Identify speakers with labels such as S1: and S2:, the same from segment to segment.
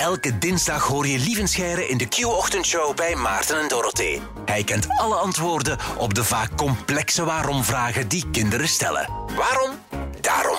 S1: Elke dinsdag hoor je Lievenscheire in de Q-ochtendshow bij Maarten en Dorothee. Hij kent alle antwoorden op de vaak complexe waarom-vragen die kinderen stellen. Waarom? Daarom.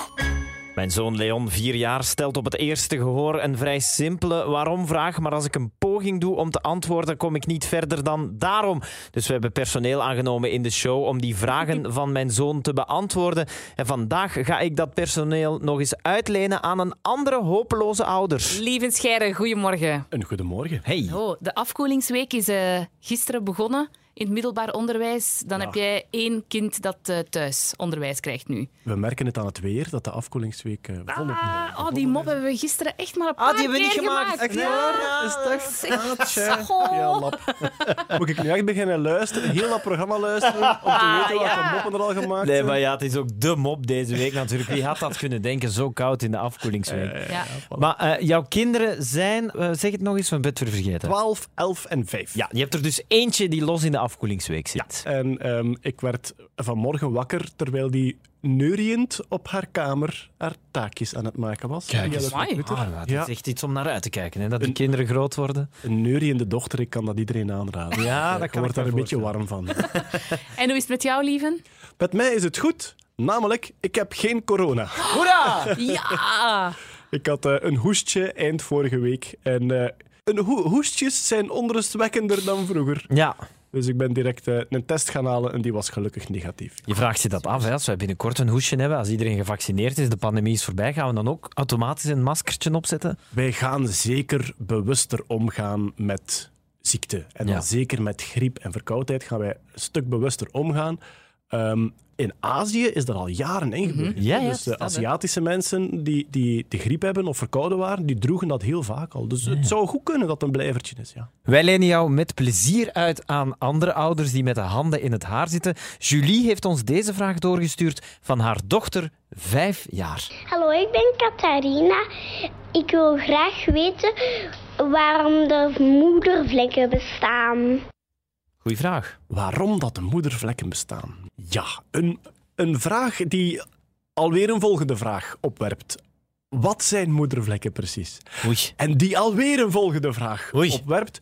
S2: Mijn zoon Leon, vier jaar, stelt op het eerste gehoor een vrij simpele waarom-vraag. Maar als ik een poging doe om te antwoorden, kom ik niet verder dan daarom. Dus we hebben personeel aangenomen in de show om die vragen van mijn zoon te beantwoorden. En vandaag ga ik dat personeel nog eens uitlenen aan een andere hopeloze ouder.
S3: Lieve Scheire, goedemorgen.
S4: Een goedemorgen.
S2: Hey.
S3: Oh, de afkoelingsweek is eh, gisteren begonnen in het middelbaar onderwijs. Dan heb jij één kind dat uh, thuis onderwijs krijgt nu.
S4: We merken het aan het weer dat de afkoelingsweek uh, volop...
S3: Ah, oh, die mop hebben we gisteren echt maar een paar
S2: ah, die hebben we niet gemaakt.
S3: gemaakt.
S4: Echt waar? Is?
S3: Zeg,
S4: Ja, lap. Moet ik nu echt beginnen luisteren, heel dat programma luisteren, om te weten welke
S3: ja.
S4: moppen er al gemaakt
S2: Nee,
S4: zijn?
S2: maar ja, het is ook de mop deze week natuurlijk. Wie had dat kunnen denken, zo koud in de afkoelingsweek.
S3: Ja.
S2: Maar eh, jouw kinderen zijn, eh, zeg het nog eens, van bed weer vergeten.
S4: 12, 11 en 5.
S2: Ja, je hebt er dus eentje die los in de afkoelingsweek zit.
S4: En ehm, ik werd vanmorgen wakker terwijl die neuriënd op haar kamer haar taakjes aan het maken was.
S2: Kijk eens. Ah, dat
S4: Ja.
S2: is echt iets om naar uit te kijken, hè? dat die
S4: Een-
S2: kinderen groot worden.
S4: Een neuriënde dochter, ik kan dat iedereen aanraden.
S2: Ja, dat ik
S4: daar
S2: me
S4: een beetje warm van.
S3: En hoe is het met jou, lieve?
S4: Met mij is het goed, namelijk ik heb geen corona.
S2: Hoera!
S3: Ja!
S4: Ik had eh, een hoestje eind vorige week en eh, een ho- hoestjes zijn onrustwekkender dan vroeger.
S2: Ja,
S4: Dus ik ben direct eh, een test gaan halen en die was gelukkig negatief.
S2: je vraagt je dat af. Hè? Als wij binnenkort een hoesje hebben, als iedereen gevaccineerd is, de pandemie is voorbij, gaan we dan ook automatisch een maskertje opzetten?
S4: Wij gaan zeker bewuster omgaan met ziekte. En dan
S2: Ja.
S4: zeker met griep en verkoudheid gaan wij een stuk bewuster omgaan. Ehm, in Azië is dat al jaren ingebeurd.
S2: Ja, ja,
S4: dus de. Aziatische mensen die, die de griep hebben of verkouden waren, die droegen dat heel vaak al. Dus het zou goed kunnen dat het een blijvertje is. Ja.
S2: Wij lenen jou met plezier uit aan andere ouders die met de handen in het haar zitten. Julie heeft ons deze vraag doorgestuurd van haar dochter, vijf jaar.
S5: Hallo, ik ben Catharina. Ik wil graag weten waarom de moedervlekken bestaan.
S2: Goeie vraag.
S4: Waarom dat de moedervlekken bestaan? Ja, een, een vraag die alweer een volgende vraag opwerpt. Wat zijn moedervlekken precies?
S2: Oei.
S4: En die alweer een volgende vraag
S2: Oei.
S4: opwerpt.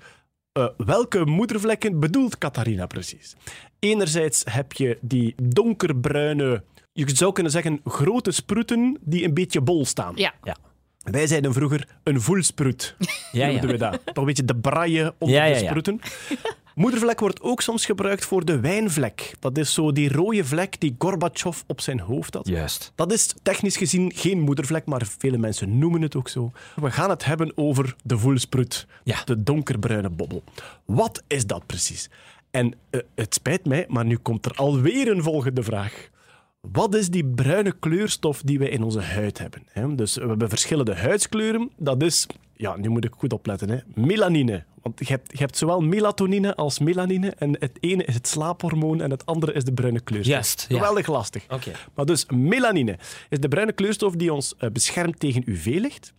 S4: Eh, welke moedervlekken bedoelt Catharina precies? Enerzijds heb je die donkerbruine, je zou kunnen zeggen grote sproeten die een beetje bol staan.
S3: Ja.
S2: Ja.
S4: Wij zeiden vroeger een voelsproet.
S2: Ja,
S4: noemden
S2: ja.
S4: we dat. Toch een beetje de braille onder
S2: Ja, ja,
S4: de
S2: ja.
S4: sproeten. Moedervlek wordt ook soms gebruikt voor de wijnvlek. Dat is zo die rode vlek die Gorbachev op zijn hoofd had.
S2: Juist.
S4: Dat is technisch gezien geen moedervlek, maar vele mensen noemen het ook zo. We gaan het hebben over de voelsproet,
S2: Ja.
S4: de donkerbruine bobbel. Wat is dat precies? En eh, het spijt mij, maar nu komt er alweer een volgende vraag. Wat is die bruine kleurstof die wij in onze huid hebben? hè? Dus we hebben verschillende huidskleuren. Dat is, ja, nu moet ik goed opletten, hè? melanine. Want je hebt, je hebt zowel melatonine als melanine. En het ene is het slaaphormoon en het andere is de bruine kleurstof.
S2: Juist, ja.
S4: Geweldig lastig.
S2: Oké.
S4: Maar dus melanine is de bruine kleurstof die ons eh, beschermt tegen UV-licht.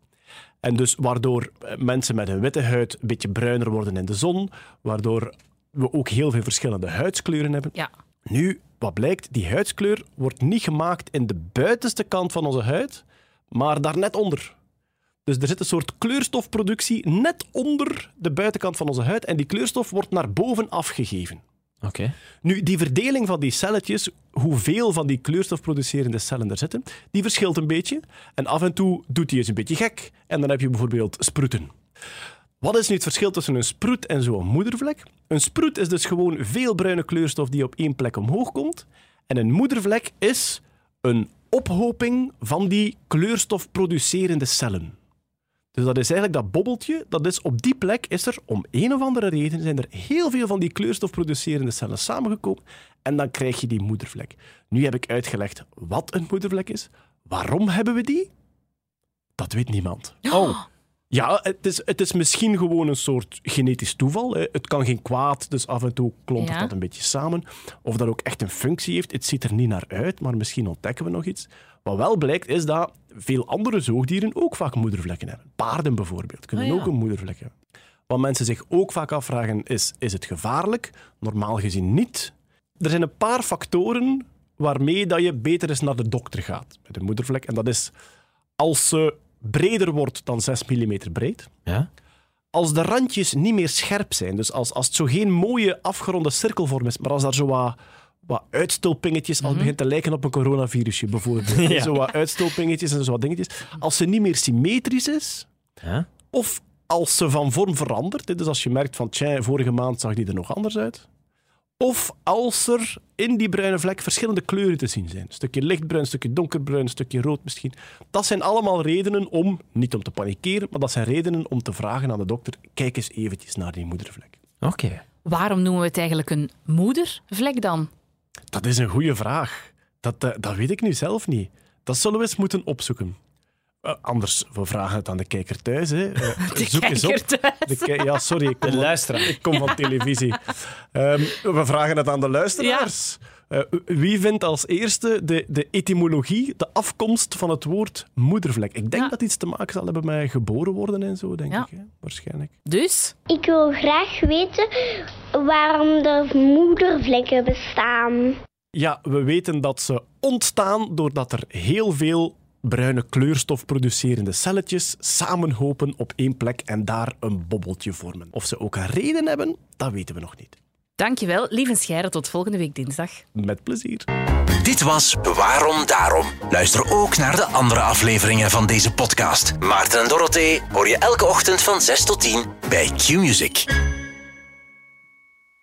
S4: En dus waardoor eh, mensen met een witte huid een beetje bruiner worden in de zon, waardoor we ook heel veel verschillende huidskleuren hebben.
S3: Ja.
S4: Nu, wat blijkt, die huidskleur wordt niet gemaakt in de buitenste kant van onze huid, maar daar net onder. Dus er zit een soort kleurstofproductie net onder de buitenkant van onze huid en die kleurstof wordt naar boven afgegeven.
S2: Oké.
S4: Nu, die verdeling van die celletjes, hoeveel van die kleurstofproducerende cellen er zitten, die verschilt een beetje. En af en toe doet die eens een beetje gek. En dan heb je bijvoorbeeld sproeten. Wat is nu het verschil tussen een sproet en zo'n moedervlek? Een sproet is dus gewoon veel bruine kleurstof die op één plek omhoog komt. En een moedervlek is een ophoping van die kleurstofproducerende cellen. Dus dat is eigenlijk dat bobbeltje, dat is op die plek is er om een of andere reden zijn er heel veel van die kleurstofproducerende cellen samengekomen en dan krijg je die moedervlek. Nu heb ik uitgelegd wat een moedervlek is. Waarom hebben we die? Dat weet niemand.
S2: Oh.
S4: Ja, het is, het is misschien gewoon een soort genetisch toeval. Hè. Het kan geen kwaad, dus af en toe
S3: Ja.
S4: dat een beetje samen. Of dat ook echt een functie heeft, het ziet er niet naar uit, maar misschien ontdekken we nog iets. Wat wel blijkt, is dat veel andere zoogdieren ook vaak moedervlekken hebben. Paarden bijvoorbeeld kunnen
S3: Oh ja.
S4: ook een moedervlek hebben. Wat mensen zich ook vaak afvragen is, is het gevaarlijk? Normaal gezien niet. Er zijn een paar factoren waarmee dat je beter eens naar de dokter gaat met een moedervlek. En dat is als ze breder wordt dan 6 mm breed.
S2: Ja?
S4: Als de randjes niet meer scherp zijn, dus als, als het zo geen mooie afgeronde cirkelvorm is, maar als daar zo wat, wat uitstulpingetjes, als het begint te lijken op een coronavirusje bijvoorbeeld,
S2: Ja.
S4: zo wat uitstulpingetjes en zo wat dingetjes, als ze niet meer symmetrisch is,
S2: Ja?
S4: of als ze van vorm verandert, hè, dus als je merkt van, tja, vorige maand zag die er nog anders uit. Of als er in die bruine vlek verschillende kleuren te zien zijn. Een stukje lichtbruin, een stukje donkerbruin, een stukje rood misschien. Dat zijn allemaal redenen om, niet om te panikeren, maar dat zijn redenen om te vragen aan de dokter, kijk eens eventjes naar die moedervlek.
S2: Oké.
S3: Waarom noemen we het eigenlijk een moedervlek dan?
S4: Dat is een goede vraag. Dat, eh, dat weet ik nu zelf niet. Dat zullen we eens moeten opzoeken. Eh, anders, we vragen het aan de kijker thuis. Hè. Eh,
S3: De
S4: zoek eens op.
S3: kijker thuis.
S4: De ki- ja, sorry. Ik kom,
S2: De
S4: van,
S2: luisteraar.
S4: ik kom van televisie. Ehm, we vragen het aan de luisteraars. Eh, wie vindt als eerste de, de etymologie, de afkomst van het woord moedervlek? Ik denk
S3: Ja.
S4: dat iets te maken zal hebben met geboren worden en zo, denk
S3: Ja.
S4: ik. Hè? Waarschijnlijk.
S3: Dus,
S5: Ik wil graag weten waarom er moedervlekken bestaan.
S4: Ja, we weten dat ze ontstaan doordat er heel veel bruine kleurstof producerende celletjes samenhopen op één plek en daar een bobbeltje vormen. Of ze ook een reden hebben, dat weten we nog niet.
S3: dankjewel. Lieve Scheire, tot volgende week dinsdag.
S4: Met plezier.
S1: Dit was Waarom Daarom. Luister ook naar de andere afleveringen van deze podcast. Maarten en Dorothee hoor je elke ochtend van 6 tot 10 bij Q-Music.